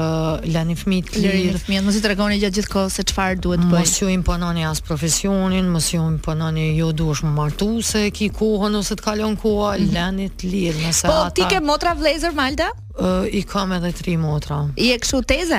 leni fëmijët të lirë. Leni fëmijët, mos i tregoni gjatë gjithë kohës se çfarë duhet të bëjë. Mos ju impononi as profesionin, mos ju impononi jo duhesh m'u martu se ki kohën ose të kalon koha, mm -hmm. leni të lirë, nëse po, ata Po ti ke motra vëllezër Malda? Uh, I kam edhe tri motra. Je kështu teze?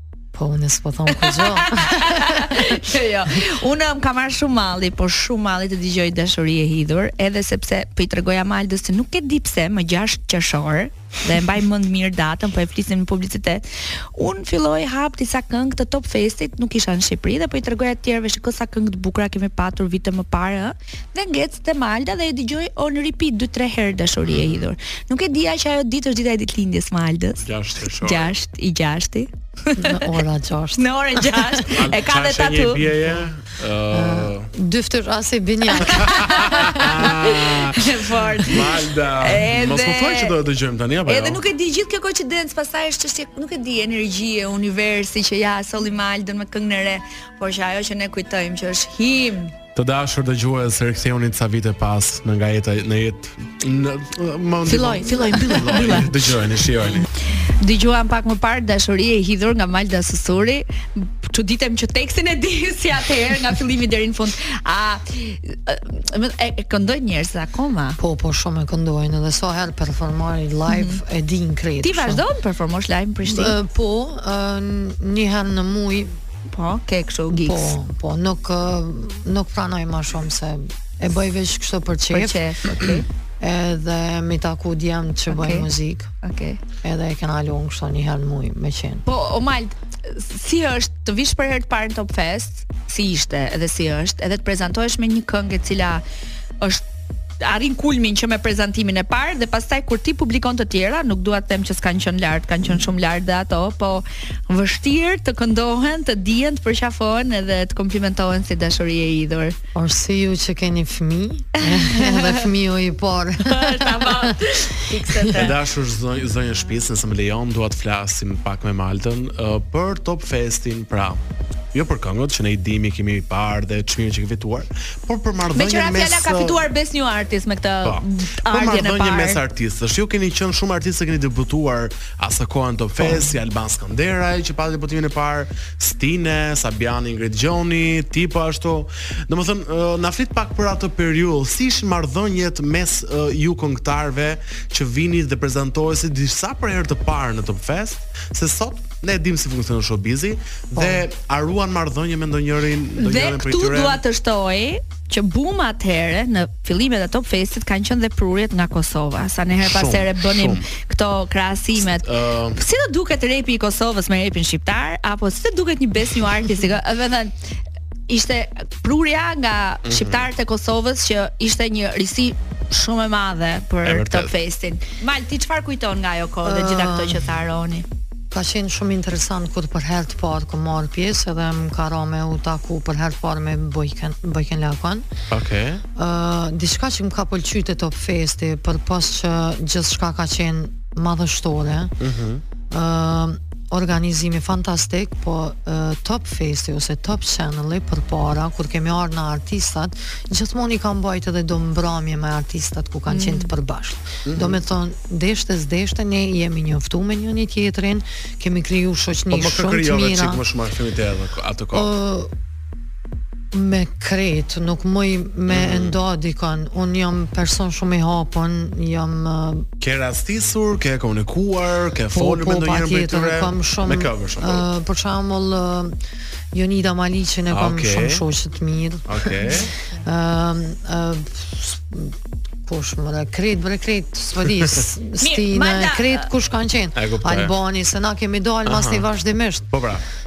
Po unë s'po thon kurrë. jo, jo. Unë më ka marr shumë malli, po shumë malli të dëgjoj dashuri e hidhur, edhe sepse po i tregoja Maldës se nuk e di pse më 6 qershor dhe e mbaj mend mirë datën, po e flisnim në publicitet. Unë filloj hap disa këngë të Top Festit, nuk isha në Shqipëri dhe po i tregoja të tjerëve shikoni sa këngë të bukura kemi patur vite më parë, dhe ngec te Malda dhe e dëgjoj on repeat dy tre herë dashuri e hidhur. Nuk e dija që ajo ditë është dita e ditëlindjes së Maldës. 6 qershor. 6 i 6-i. Në ora 6. Në orën 6 e ka dhe tatu. Çfarë shenje bie? Ë, Dy fytyrë as i binjak. Në fort. Malda. Edhe- Mos më thuaj që do e dëgjojmë tani apo jo? Edhe nuk e di gjithë kjo koincidencë, pastaj është çështje, nuk e di, energji e universit që ja solli Maldën me këngën e re, por që ajo që ne kujtojmë që është himn Të dashur dëgjues, rikthehuni ca vite pas në nga jeta në jetë. Filloi, filloi, mbylle, mbylle. Dëgjojeni, shijojeni. Dëgjuam pak më parë dashuri e hidhur nga Malda Susuri. Çuditem që tekstin e di si atëherë nga fillimi deri në fund. A e, e këndojnë njerëzit akoma? Po, po shumë e këndojnë dhe sa herë performoj live mm -hmm. e din krejt. Ti vazhdon performosh live në Prishtinë? Po, një herë në muaj Po, ke kështu gigs. Po, po, nuk nuk pranoj më shumë se e bëj veç kështu për qejf. Për qejf, okay. Edhe m'i taku djemt që okay. bëj muzikë. Okay. Edhe e kena lonë kështu një herë në muj me qenë. Po, o Mald, si është të vish për herë të parë në Top Fest, si ishte edhe si është, edhe të prezantohesh me një këngë e cila është arrin kulmin që me prezantimin e parë dhe pastaj kur ti publikon të tjera, nuk dua të them që s'kan qenë lart, kanë qenë shumë lart dhe ato, po vështirë të këndohen, të dihen, të përqafohen edhe të komplimentohen si Dashuri e hidhur. Por si ju që keni fëmijë, edhe fëmiu i parë. Tamam. Fikse. E dashur zonjë zonjë shtëpisë, nëse më lejon, dua të flasim pak me Maltën uh, për Top Festin, pra jo për këngët që ne i dimi, kemi parë dhe çmimin që kemi fituar, Por për marrëdhënien mes Meqë ra fjala ka fituar Best New Artist me këtë po, ardhjen e parë. Për marrëdhënien mes artistësh, ju keni qenë shumë artistë që keni debutuar asokohe në Top Fest, si Alban Skënderaj që pati debutimin e parë, Stine, Sabiani, Ingrid Gjoni, ti po ashtu. Domethënë, na flit pak për atë periudhë, si ishin marrëdhëniet mes ju këngëtarëve që vinit dhe prezantoheshit disa për herë të parë në Top Fest, se sot Ne e dimë si funksionon showbizi po. dhe a ruan marrëdhënie me ndonjërin, ndonjërin prej tyre. Dhe këtu dua të shtoj që bum atëherë në fillimet e Top Festit kanë qenë dhe prurjet nga Kosova. Sa ne herë pas here bënim shumë. këto krahasimet. Uh, si do duket repi i Kosovës me repin shqiptar apo si do duket një Best New Artist? Me thënë ishte prurja nga mm -hmm. shqiptarët e Kosovës që ishte një risi shumë e madhe për Top Festin. Malda ti çfarë kujton nga ajo kohë uh, dhe gjitha këto që tha Roni? Ka qenë shumë interesant kur për herë të parë kom marr pjesë edhe më ka rënë me u taku për herë të parë me Bojken, Bojken Lakon. Okej. Okay. Ë, uh, diçka që më ka pëlqyer te Top Festi, përpos që gjithçka ka qenë madhështore. Mhm. Mm Organizimi fantastik, po top festi ose top channel-i përpara kur kemi ardh na artistat, gjithmonë i ka mbajt edhe do mbramje me artistat ku kanë mm. qenë të përbashkët. Mm -hmm. Do me thonë, deshte s'deshte, ne jemi njoftu me njoni-tjetrin, kemi kriju shoqni po, shumë të mira. Po me kë krijove çikë më shumë afrimitet edhe atë kohë? Uh, me krejt, nuk muj me mm. e nda dikon. Unë jam person shumë i hapun, jam... Uh, ke rastisur, ke komunikuar, ke po, folur po, me ndonjërin prej tyre? Kam shumë, me kë më shumë? Uh, për shambull, uh, Jonida Maliqin e kam okay. shumë shoqe t'mirë. Okay. uh, uh, kush më dhe krejt bre krejt s'pe di Stine krejt kush kanë qenë Albani se na kemi dalë masnej vazhdimisht po pra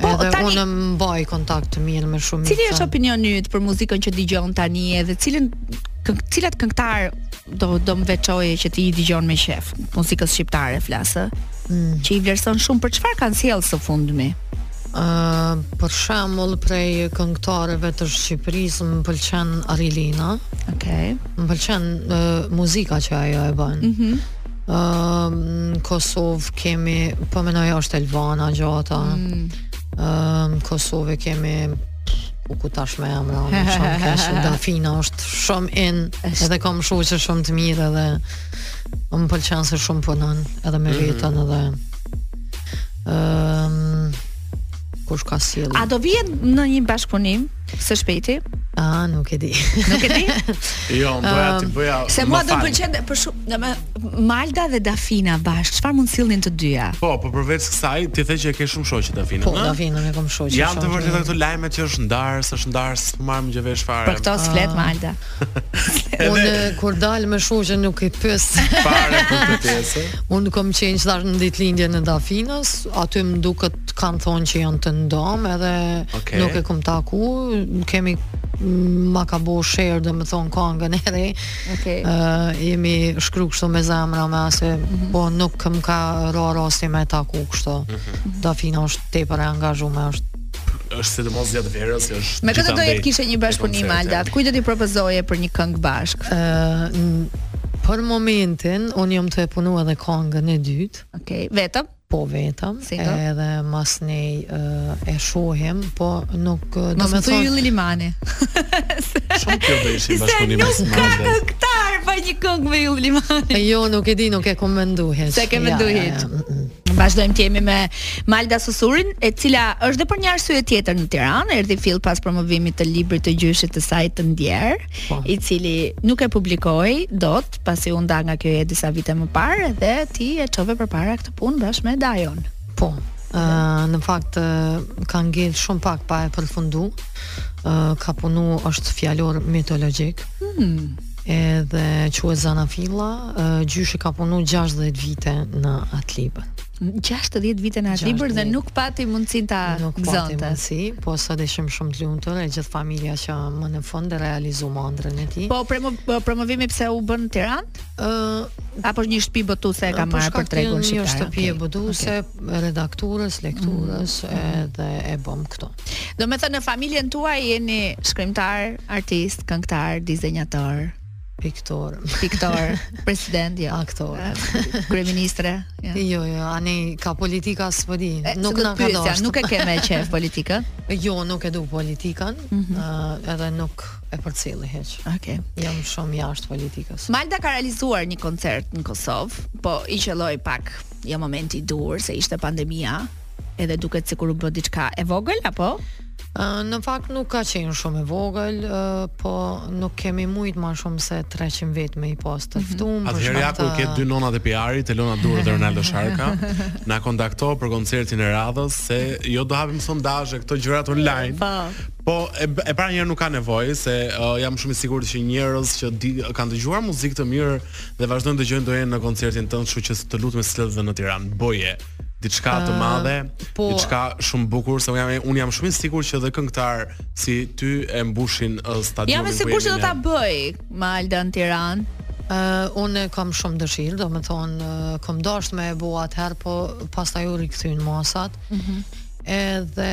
Po edhe tani, unë mbaj kontakt të mirë me shumë. Cili është opinioni yt për muzikën që dëgjon tani edhe cilën këng, cilat këngëtar do do m'i veçoje që ti i dëgjon me qejf muzikës shqiptare flas? Mm. Që i vlerëson shumë për çfarë kanë sjellë së fundmi? Ë uh, për shembull prej këngëtarëve të Shqipërisë më pëlqen Arilena. Okej. Okay. Më pëlqen uh, muzika që ajo e bën. Mhm. Mm Ëm në Kosovë kemi, po menoj është Elvana Gjata. Mm. Ëm në Kosovë e kemi u ku tash me emra, më shumë kesh, Dafina është shumë in, edhe e kam shoqe shumë të mirë edhe më pëlqen se shumë punon edhe me Mhm. vetën edhe ëm kush ka sjellë A do vihet në një bashkëpunim? Së shpejti. Ah, nuk e di. Nuk e di? jo, më doja të bëja. Se mua do të pëlqente shumë, do më Malda dhe Dafina bashkë. Çfarë mund sillnin të dyja? Po, po përveç kësaj, ti the që e ke shumë shoqe Dafina. Po, Dafina e kam shoqe. Janë të vërteta këto lajme që është ndarë, s'është ndarë, s'po marr më gjë vesh fare. Për këto s'flet ah. Malda. Unë kur dal me shoqën nuk i pyes. Fare për këtë pjesë. Unë kam qenë tash në ditëlindjen e Dafinës, aty më duket të kanë thonë që janë të ndamë edhe okay. nuk e kom taku kemi ma ka bo share domethonë kongën e re okay. uh, jemi shkru kështu me zemra me asi mm -hmm. po nuk na ka ra rasti me taku kështu mm -hmm. Dafina është tepër e angazhume është është sidomos gjatë verës është me kë do të kishe një bashkëpunim një Malda kujt do t'i propozoje për një këngë bashkë uh, për momentin unë jom tu e punu edhe kongën e dytë okay. vetëm Po vetëm, si edhe masnej e shohim, po nuk do të thonë. Mos thoj Ylli Limani. Shumë kjo do ishim bashkëpunim me Smart. Nuk ka këngëtar pa një këngë me Ylli Limani. Jo, nuk e di, nuk e kam menduar. S'e ke menduar. Ja, ja, ja. Mm, mm. Vazhdojmë të jemi me Malda Susurin, e cila është dhe për një arsye tjetër në Tiranë, erdhi fill pas promovimit të librit të gjyshit të saj të ndjerë. Po. i cili nuk e publikoi dot, pasi u nda nga kjo jetë disa vite më parë dhe ti e çove përpara këtë punë bashkë me dajon. Po. Ë, në fakt ë, ka ngel shumë pak pa e përfundu. Ë, ka punu është fjalor mitologjik. Hmm. Edhe quhet Zanafilla, ë, gjyshi ka punu 60 vite në atë libër. 60 vite në atë libër dhe nuk pati mundësin ta gëzonte. Nuk pati mundësi, po sot ishim shumë të lumtur e gjithë familja që më në fund e realizum andrën e tij. Po promo, po, promovimi pse u bë në Tiranë? Uh, Apo një shpi botuse e ka po marrë për tregun shqiptar? Një shpi botuse, okay. redakturës, lekturës mm -hmm. edhe e bëmë këtu. Domethënë në familjen tuaj jeni shkrimtarë, artistë, këngëtarë, dizenjatorë? Piktor. Piktor, president, jo. Aktor. Kryeministre. Jo. jo, jo, ani kah politika s'po di. Nuk na ka dorë. Nuk e ke me qef politikën? Jo, nuk e du politikën, mm -hmm. uh, edhe nuk e përcjelli hiç. Okej. Okay. Jam shumë jashtë politikës. Malda ka realizuar një koncert në Kosovë, po i qelloi pak jo momenti i duhur se ishte pandemia, Edhe duket sikur u bë diçka e vogël apo? Në fakt nuk ka qenë shumë e vogël, po nuk kemi mujt më shumë se 300 vetë me i pas të mhm. ftuar. Atëherë ja ku ke dy nonat e PR-it, Elona Duro dhe Ronaldo Sharka, na kontakto për koncertin e radhës se jo do hapim sondazhe këto gjërat online. Po. Po e, e para njëherë nuk ka nevojë se uh, jam shumë i sigurt që njerëz që di, kanë dëgjuar muzikë të mirë dhe vazhdojnë të dëgjojnë do jenë në koncertin tënd, kështu që të lutem sille dhe në Tiranë. Boje. diçka të madhe, po, diçka shumë bukur, se unë jam unë jam shumë i sigurt që dhe këngëtar si ty e mbushin uh, stadionin. Jam i sigurt që do ta bëjmë Malda në Tiranë. Uh, unë kam shumë dëshirë, domethënë, uh, kam dashtë me e bo atëherë, po pastaj u rikthyn masat. Mm -hmm. Edhe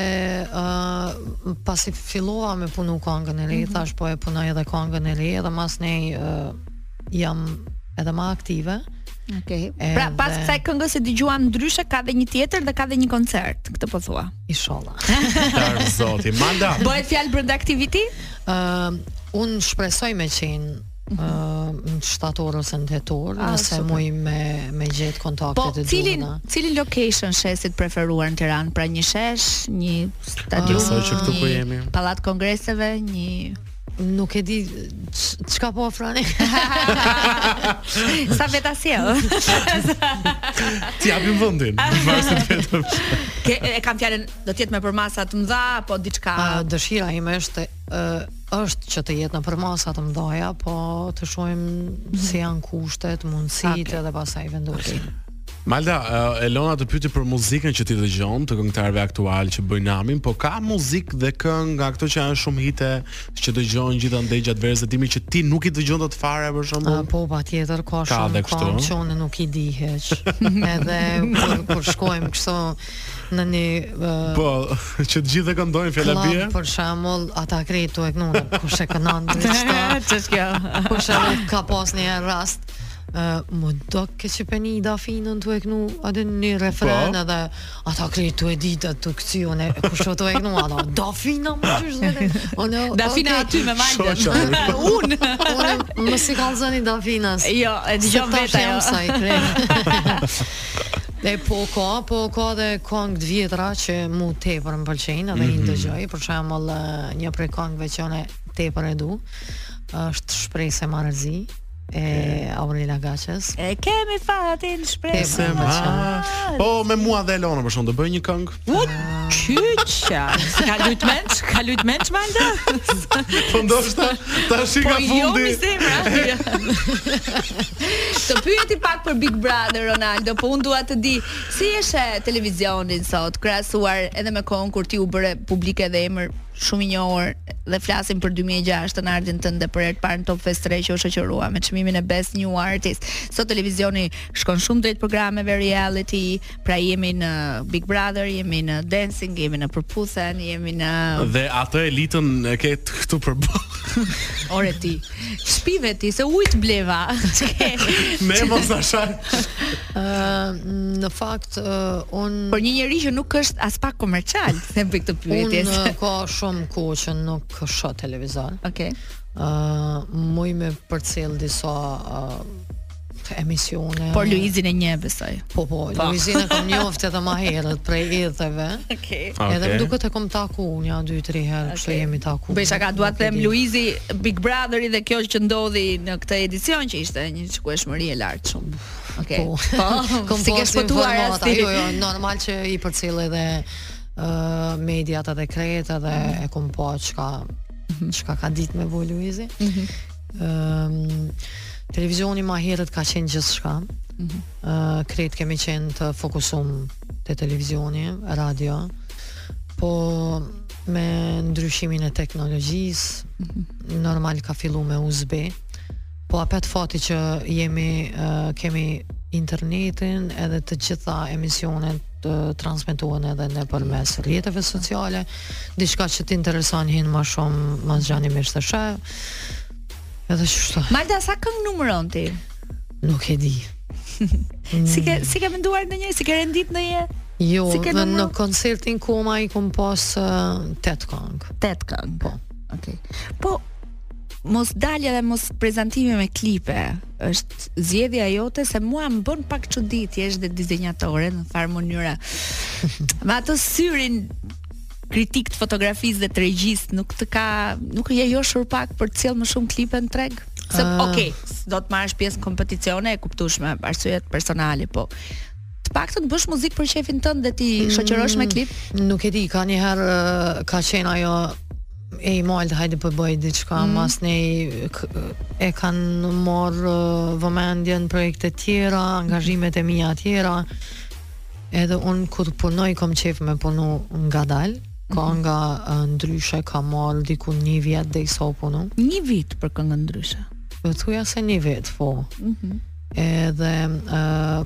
uh, pasi fillova me punu kongën e re, mm -hmm. thash po e punoj edhe kongën e re, edhe masnej uh, jam edhe ma aktive. Okej. Okay. Pra pas kësaj këngës që dëgjuam ndryshe ka dhe një tjetër dhe ka dhe një koncert, këtë po thua. Inshallah. Dashtë Zoti, Malda. Bëhet fjalë brenda këtij viti? Ëm, uh, un shpresoj me qenë uh, në shtator ose në tetor, ah, nëse muj me me gjet kontaktet po, e duhura. Po, cilin cilin location sheh si të preferuar në Tiranë? Pra një shesh, një stadium, uh, që këtu ku jemi. Pallat kongreseve, një Nuk e di çka po ofroni. Sa veta sjell. T'i japim vendin. Ku e kam fjalën do të jetë me përmasa të mëdha apo diçka? Uh, dëshira ime është uh, është që të jetë në përmasa të mëdha, po të shohim mm -hmm. si janë kushtet, mundësitë okay. dhe pastaj vendosim. Okay. Malda, Elona të pyeti për muzikën që ti dëgjon të këngëtarëve aktualë që bëjnë namin, po ka muzikë dhe këngë nga këto që janë shumë hite që dëgjon gjithandej gjatë verës dhe dimrit që ti nuk i dëgjon dot fare për shembull? Po, patjetër, ka, ka shumë këngë që unë nuk i di hiç. Edhe kur, kur shkojmë kështu në një uh, Po, që të gjithë e këndojnë fjala bie. Për shembull, ata krejt tu e kënu, kush e kënon. Ç'është kjo? Kush është? Kam pas një rast Uh, më doket që për një e Dafinës tu e kënu atë një refren po. edhe ata krejt e ditën tekstin, unë kush tu e kënu, ata Dafina më qysh zhvete unë Dafina okay. aty me majtë unë unë më si kalë zëni Dafina jo e dëgjom vete jo sa i kre E po ka, po ka dhe kongë të vjetra që mu tepër më pëlqejnë dhe mm -hmm. i ndëgjoj, për shembull një prej kongëve që unë tepër e du, është shpresë marrëzi, e Aurela Gaçes. E kemi fatin shpresë. Po me mua dhe Elona për shkak të bëj një këngë. Kyça. Ka lujt mendsh, ka lujt mendsh Malda. Po ndoshta tash i ka po, jo, fundi. Të pyes pak për Big Brother Ronaldon, po unë dua të di si e sheh televizionin sot krahasuar edhe me kohën kur ti u bëre publike dhe emër shumë i njohur dhe flasim për 2006-ën, ardhjen tënde për herë të parë në Top Fest 3 që u shoqërua me çmimin Best New Artist. Sot televizioni shkon shumë drejt programeve reality, pra jemi në Big Brother, jemi në Dancing, jemi në Përputhen, jemi në Dhe atë elitën e ke këtu për Ore ti, shpifë ti se ujt bleva. Ne mos na shanë. Ëh, në fakt un Për një njeri që nuk është aspak komercial, e bëj këtë pyetje. Un ka shumë kohë që nuk shoh televizor. Okej. Okay. Ëh, muj me përcjell disa emisione. Por Luizin e njeh besoj. Po po, pa. Po. Luizin e kam njoftë edhe më herët prej DJ-ve. Okej. Okay. Okay. Edhe më duket e kam taku unë nja 2-3 herë, kështu okay. jemi taku. Po çka dua të them Luizi Big Brotheri dhe kjo që ndodhi në këtë edicion që ishte një shikueshmëri e lartë shumë. Okej. Po. po S'i ke shpëtuar as ti. Jo, jo, normal që i përcjell edhe ë uh, mediat edhe krejt edhe mm -hmm. e kom pa çka mhm. çka ka ditë me bo Luizi. Ëm mm -hmm. um, televizioni më herët ka qenë gjithçka. Ëm mm -hmm. uh, krejt kemi qenë të fokusum te televizioni, radio. Po me ndryshimin e teknologjisë, mm -hmm. normal ka fillu me u zbeh. Ëm Po apet fati që jemi uh, kemi internetin edhe të gjitha emisionet transmetohen edhe nëpërmes rrjeteve sociale, diçka që të intereson hin ma shumë, ma gjanë e mirë e sheh. Edhe kështu. Malda sa këngë numëron ti? Nuk e di. s'i ke s'i ke menduar ndonjë, s'i ke rendit ndonjë? Jo, si në, në koncertin ku ma i kom pas uh, tetë këngë. Tetë këngë. Po. Okej. Okay. Po mosdalja dhe mosprezantimi me klipe është zgjedhja jote se mua më bën pak çudi ti je dhe dizenjatore në njëfarë mënyre. Me atë syrin kritik të fotografisë dhe të regjisë nuk të ka nuk je joshur pak për të sjellë më shumë klipe në treg. Se uh... okay, s'do të marrësh pjesë në kompeticione e kuptueshme, arsyet personale, po të paktën të bësh muzikë për qejfin tënd dhe t'i mm, shoqërosh me klip? Nuk e di, kanjëherë ka qenë ajo Ej Mald, hajde po boj diçka, mm. masnej e kanë marr vëmendjen projekte të tjera, angazhimet e mia të tjera. Edhe un kur punoj kom qejf me punu ngadalë. Kanga mhm. uh, ndryshe ka marr diku një vit deri sa u punu. Një vit për kangën Ndryshe. Do thuja se një vit, po. Mhm. Mm Edhe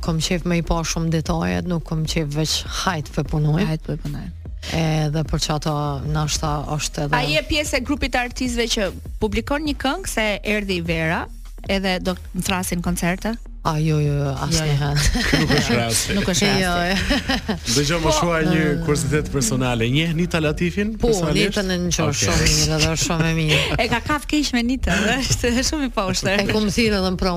kom qejf me i pa shumë detajet, nuk kom qejf veç hajt po e punoj. Hajt po e punoj. Edhe për qato nashta është edhe... A je pjesë e grupit të artistëve që publikon një këngë se erdhi vera, edhe do të më thërrasin në koncerte? A jo jo, jo as jo, jo. Nuk është rasti. Nuk është rasti. Jo. jo. Dëgjo, më po, shuaj një eh, kuriozitet personal. E njeh Nita Latifin? Po, Nitën e njoh shumë mirë, edhe është shumë e mirë. E ka kap keq me Nitën, është shumë i poshtë. E kam thirrë edhe në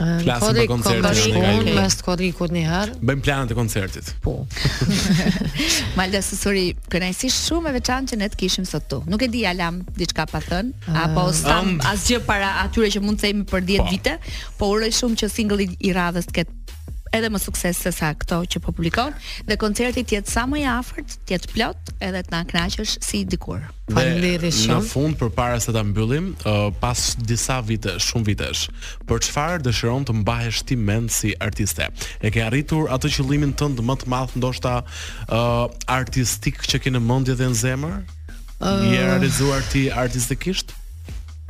Flasim për koncertin e shkon, nga ju. Mes korrikut një herë. Bëjmë planet e koncertit. Po. Mallda Susuri, kënaqësi shumë e veçantë që ne të kishim sot këtu. Nuk e di a lam diçka pa thënë, uh, apo s'tham um, asgjë para atyre që mund të themi për 10 po. vite, po uroj shumë që singli i radhës të ketë edhe më sukses se sa këto që po publikon dhe koncerti të jetë sa më i afërt, të jetë plot edhe të na kënaqësh si dikur. Faleminderit shumë. Në fund përpara se ta mbyllim, uh, pas disa vitesh, shumë vitesh, për çfarë dëshiron të mbahesh ti mend si artiste? E ke arritur atë qëllimin tënd më të madh ndoshta uh, artistik që ke në mendje dhe në zemër? Uh, Je realizuar ti artistikisht?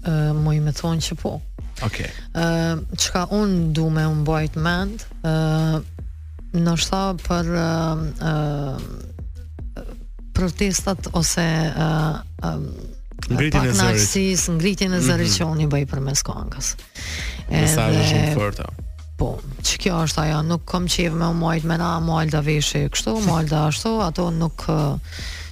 Ë, uh, muj me thonë që po. Okej. Okay. Ë, uh, çka un du me u mbajt mend, ë, uh, Ndoshta për protestat ose ngritjen e zërit, ngritjen e zërit mhm. që unë i baj përmes kangës. Mesazhe shumë të forta. Po, që kjo është ajo, nuk kom qejf me u majt men, a, Mallda vesh kështu, Mallda ashtu, ato nuk,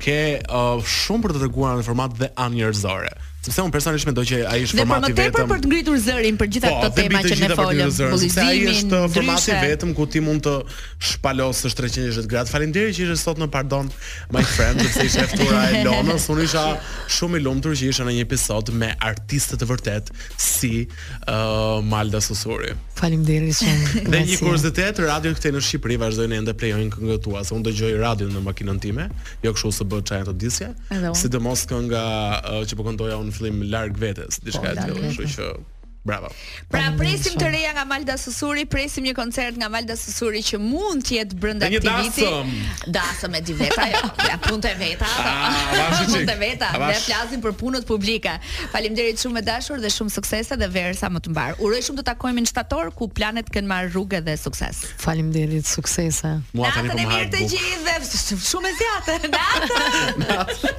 ke uh, shumë për të treguar në formate dhe anën njerëzore. Sepse unë personalisht mendoj që ai është formati i vetëm. Dhe për më tepër për të ngritur zërin për gjithë po, këto tema që ne folëm, sepse ai është uh, formati i vetëm ku ti mund të shpalosësh 360 gradë. Faleminderit që ishe sot në Pardon My French, sepse ishe e ftuara e Lonës. Unë isha shumë i lumtur që isha në një episod me një artiste të vërtetë si uh, Mallda Susuri. Faleminderit shumë. Dhe një kuriozitet, radiot këtej në Shqipëri vazhdojnë ende i plejojnë këngët tua. Se unë dëgjoj radion në makinën time, jo kështu se bëj thjesht ta dije. Sidomos kënga uh, që po këndoja unë në fillim, Larg vetes, diçka po, e tillë, kështu që Bravo. Pra presim të reja nga Mallda Susuri, presim një koncert nga Mallda Susuri që mund të jetë brenda këtij viti. Dasëm. Dasmën e di vetë ajo. Janë punët e veta. Ah, punët e veta. Ne flasim për punët publike. Faleminderit shumë e dashur dhe shumë suksese dhe verë sa më të mbarë. Uroj shumë të takohemi në shtator ku planet kanë marrë rrugë dhe sukses. Faleminderit, suksese. Natën e mirë të gjithëve. Shumë e zgjatë. Natën.